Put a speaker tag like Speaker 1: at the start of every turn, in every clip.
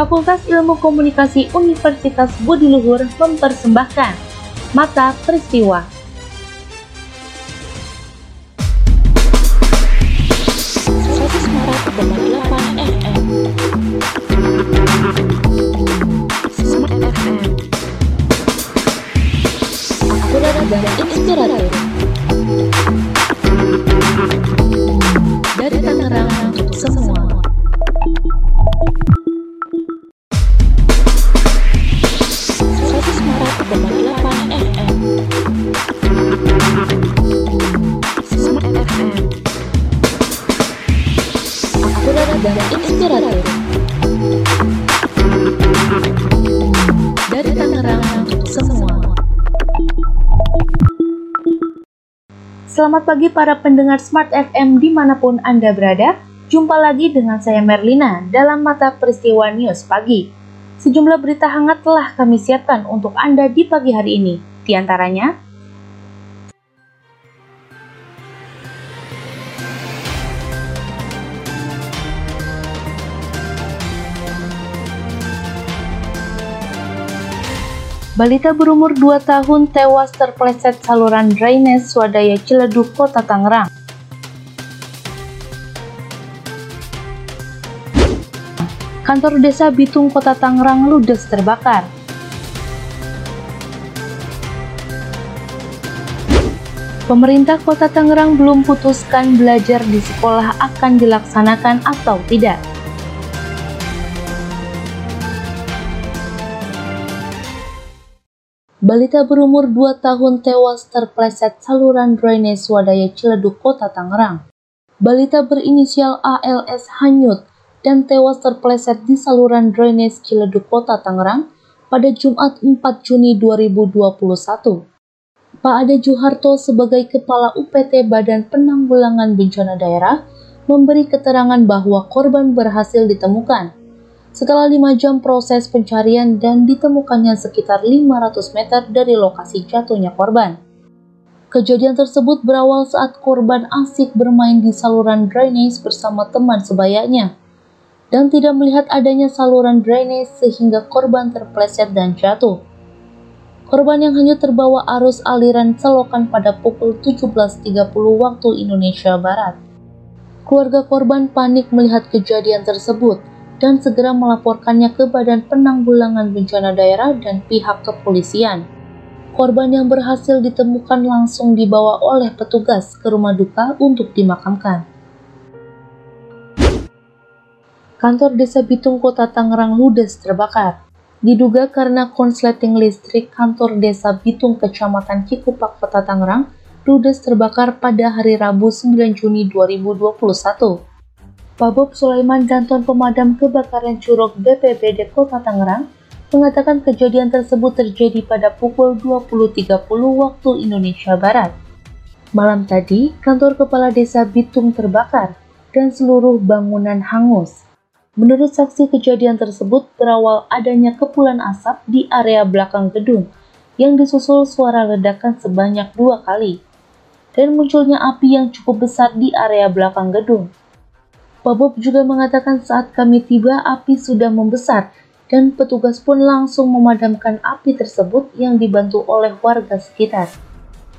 Speaker 1: Fakultas Ilmu Komunikasi Universitas Budi Luhur mempersembahkan Mata Peristiwa.
Speaker 2: Dan inspiratif.
Speaker 1: Selamat pagi para pendengar Smart FM di mana pun Anda berada. Jumpa lagi dengan saya Merlina dalam Mata Peristiwa News Pagi. Sejumlah berita hangat telah kami siapkan untuk Anda di pagi hari ini. Di antaranya, Balita berumur 2 tahun tewas terpeleset saluran drainase swadaya Ciledug, Kota Tangerang. Kantor Desa Bitung Kota Tangerang ludes terbakar. Pemerintah Kota Tangerang belum putuskan belajar di sekolah akan dilaksanakan atau tidak. Balita berumur 2 tahun tewas terpleset saluran drainase swadaya Ciledug, Kota Tangerang. Balita berinisial ALS hanyut dan tewas terpleset di saluran drainase Ciledug, Kota Tangerang pada Jumat 4 Juni 2021. Pak Ade Juharto sebagai Kepala UPT Badan Penanggulangan Bencana Daerah memberi keterangan bahwa korban berhasil ditemukan setelah lima jam proses pencarian dan ditemukannya sekitar 500 meter dari lokasi jatuhnya korban. Kejadian tersebut berawal saat korban asik bermain di saluran drainase bersama teman sebayanya dan tidak melihat adanya saluran drainase sehingga korban terpleset dan jatuh. Korban yang hanya terbawa arus aliran selokan pada pukul 17.30 waktu Indonesia Barat. Keluarga korban panik melihat kejadian tersebut dan segera melaporkannya ke Badan Penanggulangan Bencana Daerah dan pihak kepolisian. Korban yang berhasil ditemukan langsung dibawa oleh petugas ke rumah duka untuk dimakamkan. Kantor Desa Bitung Kota Tangerang ludes terbakar. Diduga karena konsleting listrik kantor Desa Bitung Kecamatan Cikupak Kota Tangerang ludes terbakar pada hari Rabu 9 Juni 2021. Pabob Sulaiman Danton Pemadam Kebakaran Curug BPBD Kota Tangerang mengatakan kejadian tersebut terjadi pada pukul 20.30 waktu Indonesia Barat. Malam tadi, kantor kepala desa Bitung terbakar dan seluruh bangunan hangus. Menurut saksi kejadian tersebut berawal adanya kepulan asap di area belakang gedung yang disusul suara ledakan sebanyak dua kali dan munculnya api yang cukup besar di area belakang gedung. Pabob juga mengatakan saat kami tiba api sudah membesar dan petugas pun langsung memadamkan api tersebut yang dibantu oleh warga sekitar.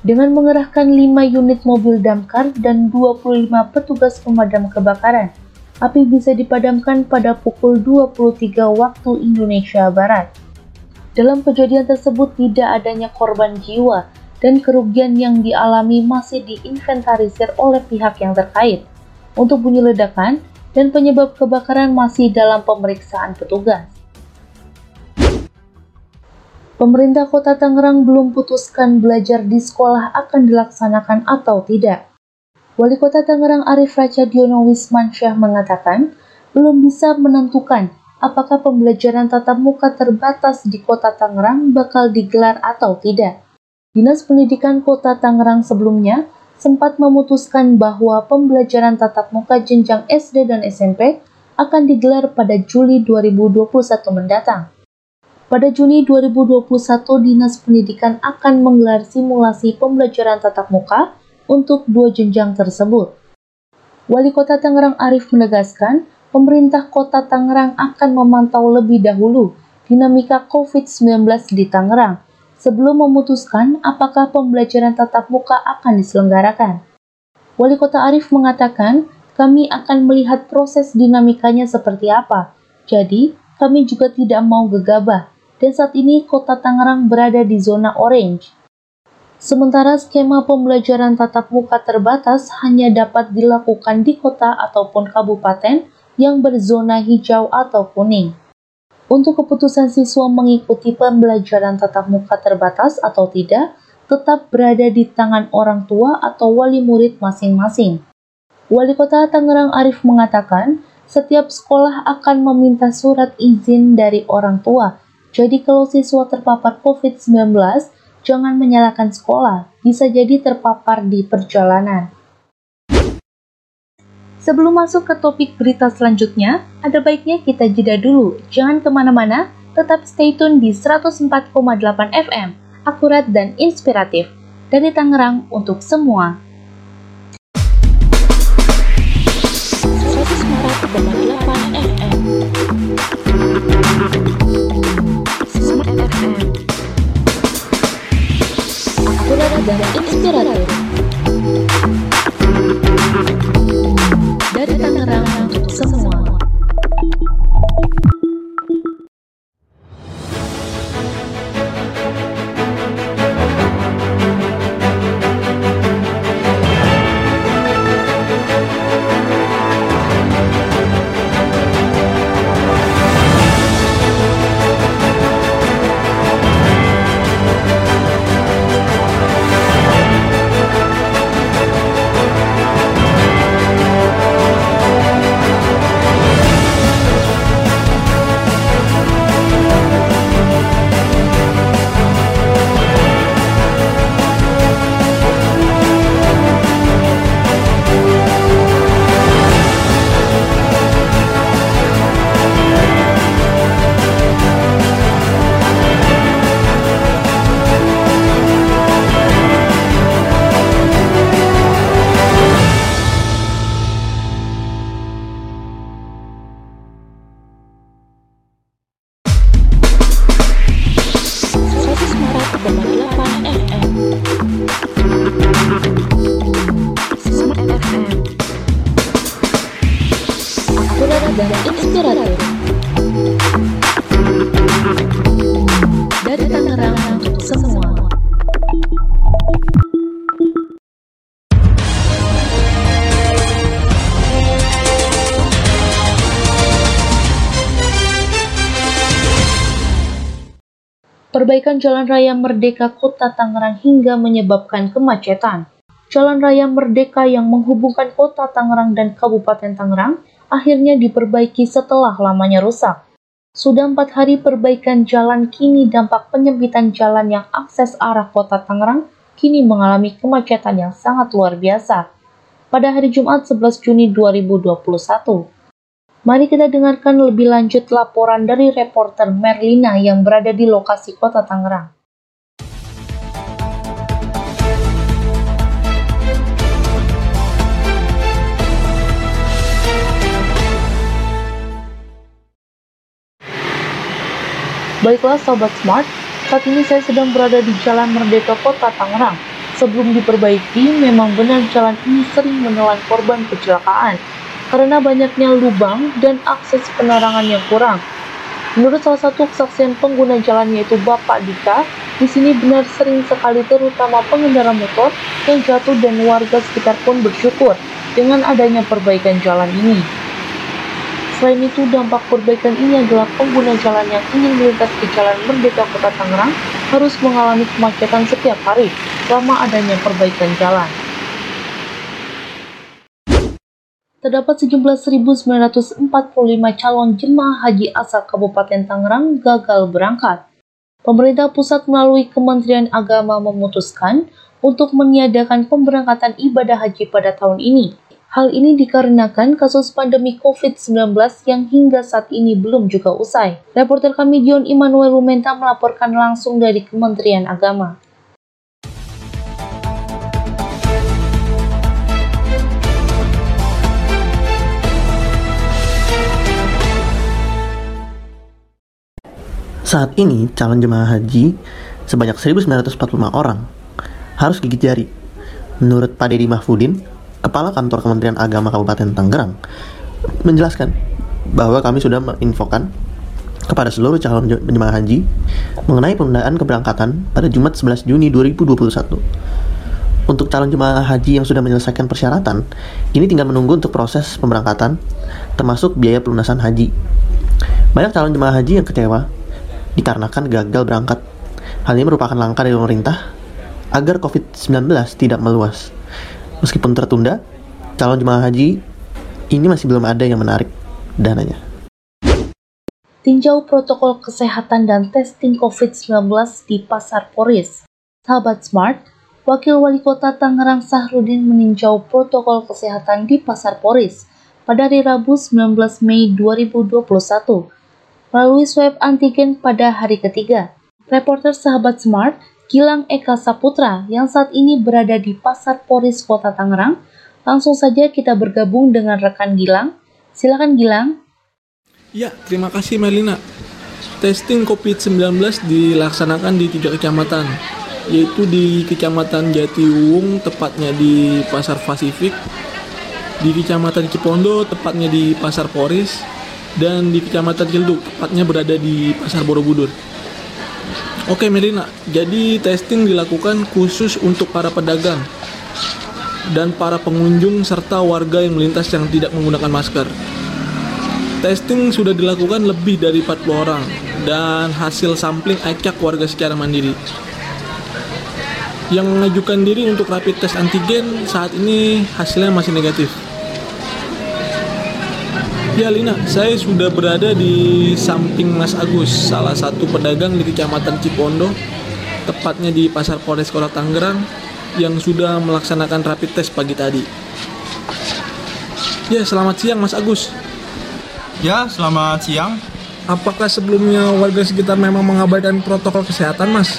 Speaker 1: Dengan mengerahkan 5 unit mobil damkar dan 25 petugas pemadam kebakaran, api bisa dipadamkan pada pukul 23 waktu Indonesia Barat. Dalam kejadian tersebut tidak adanya korban jiwa dan kerugian yang dialami masih diinventarisir oleh pihak yang terkait. Untuk bunyi ledakan dan penyebab kebakaran masih dalam pemeriksaan petugas. Pemerintah Kota Tangerang belum putuskan belajar di sekolah akan dilaksanakan atau tidak. Wali Kota Tangerang Arif Rachadiono Wismansyah mengatakan belum bisa menentukan apakah pembelajaran tatap muka terbatas di Kota Tangerang bakal digelar atau tidak. Dinas Pendidikan Kota Tangerang sebelumnya sempat memutuskan bahwa pembelajaran tatap muka jenjang SD dan SMP akan digelar pada Juli 2021 mendatang. Pada Juni 2021, Dinas Pendidikan akan menggelar simulasi pembelajaran tatap muka untuk dua jenjang tersebut. Wali Kota Tangerang Arif menegaskan pemerintah kota Tangerang akan memantau lebih dahulu dinamika COVID-19 di Tangerang sebelum memutuskan apakah pembelajaran tatap muka akan diselenggarakan. Wali Kota Arif mengatakan, kami akan melihat proses dinamikanya seperti apa. Jadi, kami juga tidak mau gegabah. Dan saat ini kota Tangerang berada di zona orange. Sementara skema pembelajaran tatap muka terbatas hanya dapat dilakukan di kota ataupun kabupaten yang berzona hijau atau kuning. Untuk keputusan siswa mengikuti pembelajaran tatap muka terbatas atau tidak, tetap berada di tangan orang tua atau wali murid masing-masing. Wali Kota Tangerang Arif mengatakan, setiap sekolah akan meminta surat izin dari orang tua. Jadi kalau siswa terpapar COVID-19, jangan menyalahkan sekolah, bisa jadi terpapar di perjalanan. Sebelum masuk ke topik berita selanjutnya, ada baiknya kita jeda dulu. Jangan ke mana-mana, tetap stay tune di 104,8 FM, akurat dan inspiratif. Dari Tangerang untuk semua.
Speaker 2: Akurat
Speaker 1: Jalan Raya Merdeka Kota Tangerang hingga menyebabkan kemacetan. Jalan Raya Merdeka yang menghubungkan Kota Tangerang dan Kabupaten Tangerang akhirnya diperbaiki setelah lamanya rusak. Sudah empat hari perbaikan jalan kini dampak penyempitan jalan yang akses arah Kota Tangerang kini mengalami kemacetan yang sangat luar biasa. Pada hari Jumat 11 Juni 2021, Mari kita dengarkan lebih lanjut laporan dari reporter Merlina yang berada di lokasi kota Tangerang. Baiklah Sobat Smart, saat ini saya sedang berada di Jalan Merdeka Kota Tangerang. Sebelum diperbaiki, memang benar jalan ini sering menelan korban kecelakaan karena banyaknya lubang dan akses penerangan yang kurang. Menurut salah satu kesaksian pengguna jalan yaitu Bapak Dika, di sini benar sering sekali terutama pengendara motor yang jatuh dan warga sekitar pun bersyukur dengan adanya perbaikan jalan ini. Selain itu, dampak perbaikan ini adalah pengguna jalan yang ingin melintas ke Jalan Merdeka Kota Tangerang harus mengalami kemacetan setiap hari selama adanya perbaikan jalan. Terdapat sejumlah 1.945 calon jemaah haji asal Kabupaten Tangerang gagal berangkat. Pemerintah pusat melalui Kementerian Agama memutuskan untuk meniadakan pemberangkatan ibadah haji pada tahun ini. Hal ini dikarenakan kasus pandemi COVID-19 yang hingga saat ini belum juga usai. Reporter kami Dion Immanuel Lumenta melaporkan langsung dari Kementerian Agama.
Speaker 3: Saat ini calon jemaah haji sebanyak 1945 orang harus gigit jari. Menurut Pak Deddy Mahfudin, Kepala Kantor Kementerian Agama Kabupaten Tangerang, menjelaskan bahwa kami sudah menginfokan kepada seluruh calon jemaah haji mengenai penundaan keberangkatan pada Jumat 11 Juni 2021. Untuk calon jemaah haji yang sudah menyelesaikan persyaratan, ini tinggal menunggu untuk proses pemberangkatan, termasuk biaya pelunasan haji. Banyak calon jemaah haji yang kecewa dikarenakan gagal berangkat. Hal ini merupakan langkah dari pemerintah agar COVID-19 tidak meluas. Meskipun tertunda, calon jemaah haji ini masih belum ada yang menarik dananya.
Speaker 1: Tinjau protokol kesehatan dan testing COVID-19 di Pasar Poris. Sahabat Smart, Wakil Wali Kota Tangerang Sahrudin meninjau protokol kesehatan di Pasar Poris pada hari Rabu 19 Mei 2021 melalui swab antigen pada hari ketiga. Reporter Sahabat Smart Gilang Eka Saputra yang saat ini berada di Pasar Poris Kota Tangerang. Langsung saja kita bergabung dengan rekan Gilang. Silakan Gilang.
Speaker 4: Ya, terima kasih Melina. Testing COVID-19 dilaksanakan di tiga kecamatan, yaitu di Kecamatan Jatiwung, tepatnya di Pasar Pasifik, di Kecamatan Cipondo, tepatnya di Pasar Poris, dan di Kecamatan Cilduk, tepatnya berada di Pasar Borobudur. Oke Melina, jadi testing dilakukan khusus untuk para pedagang dan para pengunjung serta warga yang melintas yang tidak menggunakan masker. Testing sudah dilakukan lebih dari 40 orang dan hasil sampling acak warga secara mandiri. Yang mengajukan diri untuk rapid test antigen saat ini hasilnya masih negatif. Ya Lina, saya sudah berada di samping Mas Agus, salah satu pedagang di Kecamatan Cipondo, tepatnya di Pasar Polres Kota Tangerang, yang sudah melaksanakan rapid test pagi tadi. Ya, selamat siang Mas Agus.
Speaker 5: Ya, selamat siang.
Speaker 4: Apakah sebelumnya warga sekitar memang mengabaikan protokol kesehatan, Mas?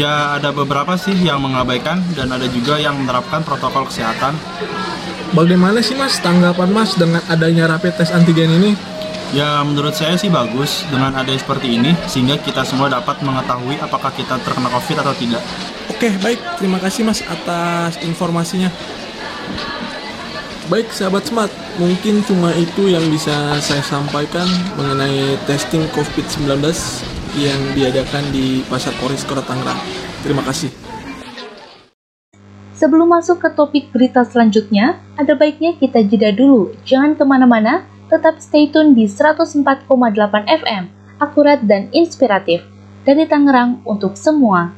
Speaker 5: Ya, ada beberapa sih yang mengabaikan dan ada juga yang menerapkan protokol kesehatan.
Speaker 4: Bagaimana sih mas tanggapan mas dengan adanya rapid test antigen ini?
Speaker 5: Ya menurut saya sih bagus dengan ada seperti ini sehingga kita semua dapat mengetahui apakah kita terkena COVID atau tidak.
Speaker 4: Oke baik terima kasih mas atas informasinya. Baik sahabat smart, mungkin cuma itu yang bisa saya sampaikan mengenai testing COVID-19 yang diadakan di Pasar Koris Kota Tangerang. Terima kasih.
Speaker 1: Sebelum masuk ke topik berita selanjutnya, ada baiknya kita jeda dulu. Jangan ke mana-mana, tetap stay tune di 104,8 FM, akurat dan inspiratif. Dari Tangerang untuk semua.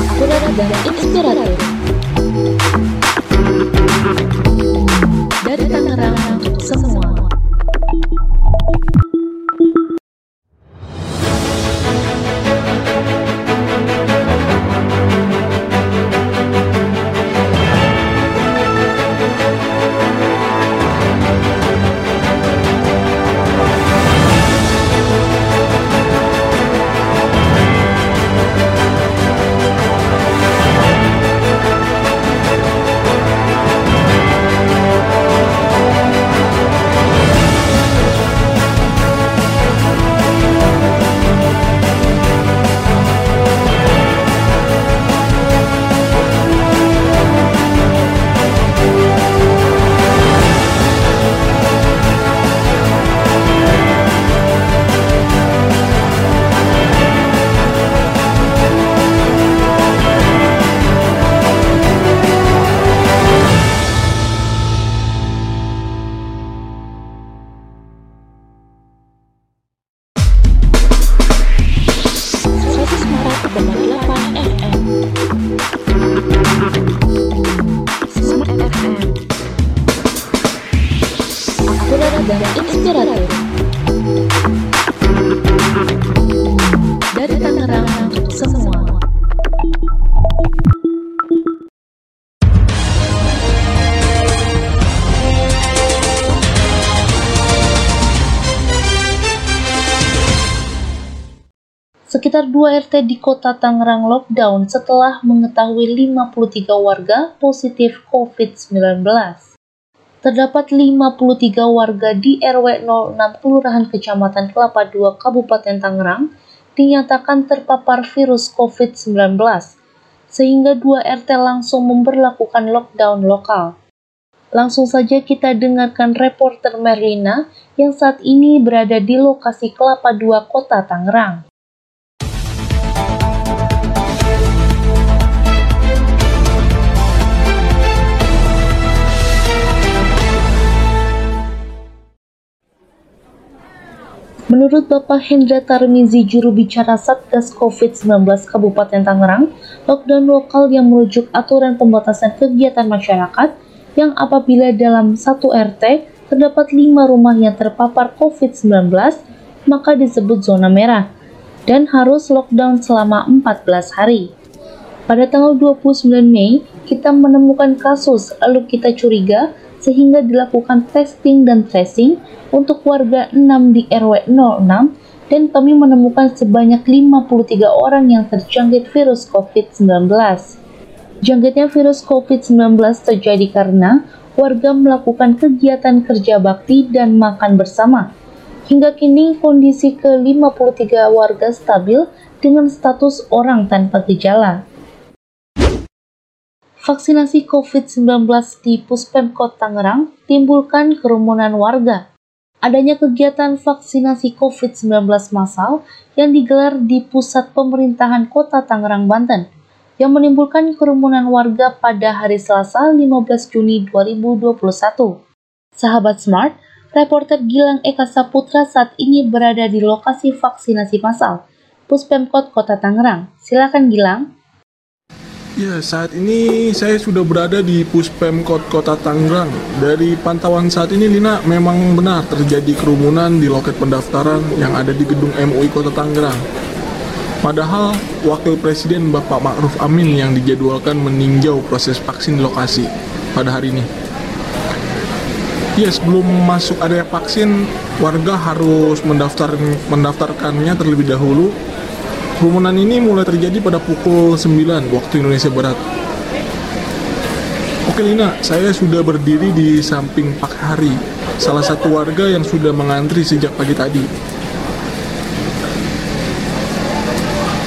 Speaker 2: Akurat dan inspiratif.
Speaker 1: 2 RT di kota Tangerang lockdown setelah mengetahui 53 warga positif COVID-19. Terdapat 53 warga di RW 06 Kelurahan Kecamatan Kelapa II Kabupaten Tangerang dinyatakan terpapar virus COVID-19, sehingga 2 RT langsung memperlakukan lockdown lokal. Langsung saja kita dengarkan reporter Merlina yang saat ini berada di lokasi Kelapa II Kota Tangerang. Menurut Bapak Hendra Tarmizi, juru bicara Satgas COVID-19 Kabupaten Tangerang, lockdown lokal yang merujuk aturan pembatasan kegiatan masyarakat yang apabila dalam satu RT terdapat lima rumah yang terpapar COVID-19, maka disebut zona merah dan harus lockdown selama 14 hari. Pada tanggal 29 Mei, kita menemukan kasus lalu kita curiga sehingga dilakukan testing dan tracing untuk warga 6 di RW 06 dan kami menemukan sebanyak 53 orang yang terjangkit virus COVID-19. Jangkitnya virus COVID-19 terjadi karena warga melakukan kegiatan kerja bakti dan makan bersama. Hingga kini kondisi ke-53 warga stabil dengan status orang tanpa gejala. Vaksinasi COVID-19 di Puspemkot Tangerang timbulkan kerumunan warga adanya kegiatan vaksinasi COVID-19 massal yang digelar di pusat pemerintahan kota Tangerang, Banten, yang menimbulkan kerumunan warga pada hari Selasa 15 Juni 2021. Sahabat Smart, reporter Gilang Eka Saputra saat ini berada di lokasi vaksinasi massal, Puspemkot Kota Tangerang. Silakan Gilang.
Speaker 4: Ya, saat ini saya sudah berada di Puspemkot Kota Tangerang. Dari pantauan saat ini, Lina, memang benar terjadi kerumunan di loket pendaftaran yang ada di gedung MUI Kota Tangerang. Padahal, Wakil Presiden Bapak Ma'ruf Amin yang dijadwalkan meninjau proses vaksin lokasi pada hari ini. Ya, sebelum masuk area vaksin, warga harus mendaftar mendaftarkannya terlebih dahulu Kerumunan ini mulai terjadi pada pukul 9 waktu Indonesia Barat. Oke Lina, saya sudah berdiri di samping Pak Hari, salah satu warga yang sudah mengantri sejak pagi tadi.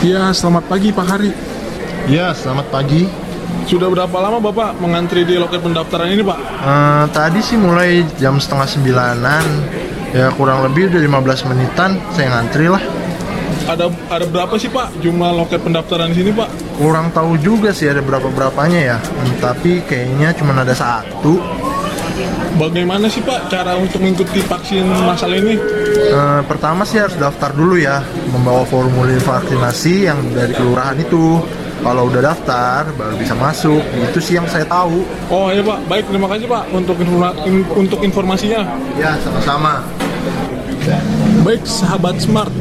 Speaker 4: Ya, selamat pagi Pak Hari.
Speaker 6: Ya, selamat pagi.
Speaker 4: Sudah berapa lama Bapak mengantri di loket pendaftaran ini Pak?
Speaker 6: Uh, tadi sih mulai jam setengah sembilanan, ya kurang lebih udah 15 menitan saya ngantri lah
Speaker 4: ada ada berapa sih Pak jumlah loket pendaftaran di sini Pak?
Speaker 6: Kurang tahu juga sih ada berapa berapanya ya, hmm, tapi kayaknya cuma ada satu.
Speaker 4: Bagaimana sih Pak cara untuk mengikuti vaksin masal ini?
Speaker 6: Uh, pertama sih harus daftar dulu ya, membawa formulir vaksinasi yang dari kelurahan itu. Kalau udah daftar baru bisa masuk. Itu sih yang saya tahu.
Speaker 4: Oh iya Pak, baik terima kasih Pak untuk informa untuk informasinya.
Speaker 6: Ya sama-sama.
Speaker 4: Baik sahabat smart,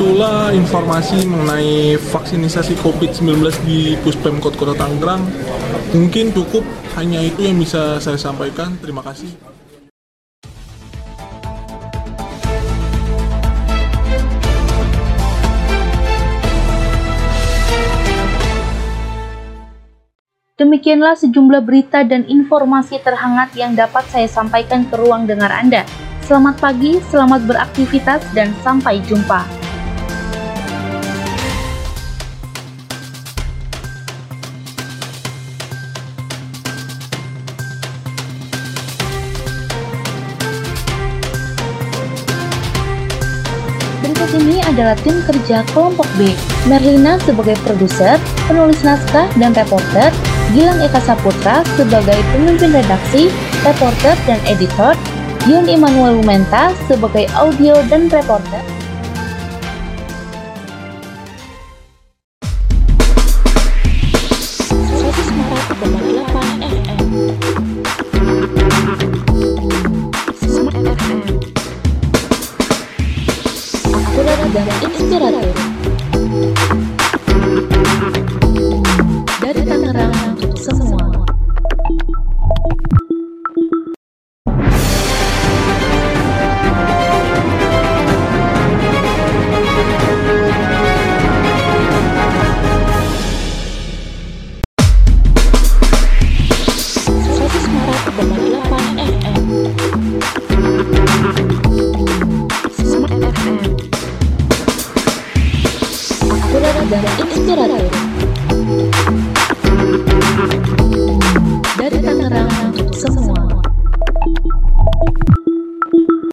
Speaker 4: itulah informasi mengenai vaksinasi COVID-19 di Puspemkot Kota Tangerang. Mungkin cukup hanya itu yang bisa saya sampaikan. Terima kasih.
Speaker 1: Demikianlah sejumlah berita dan informasi terhangat yang dapat saya sampaikan ke ruang dengar Anda. Selamat pagi, selamat beraktivitas, dan sampai jumpa. Berikut ini adalah tim kerja kelompok B. Merlina sebagai produser, penulis naskah dan reporter, Gilang Eka Saputra sebagai pemimpin redaksi, reporter dan editor, Dion Immanuel Lumenta sebagai audio dan reporter.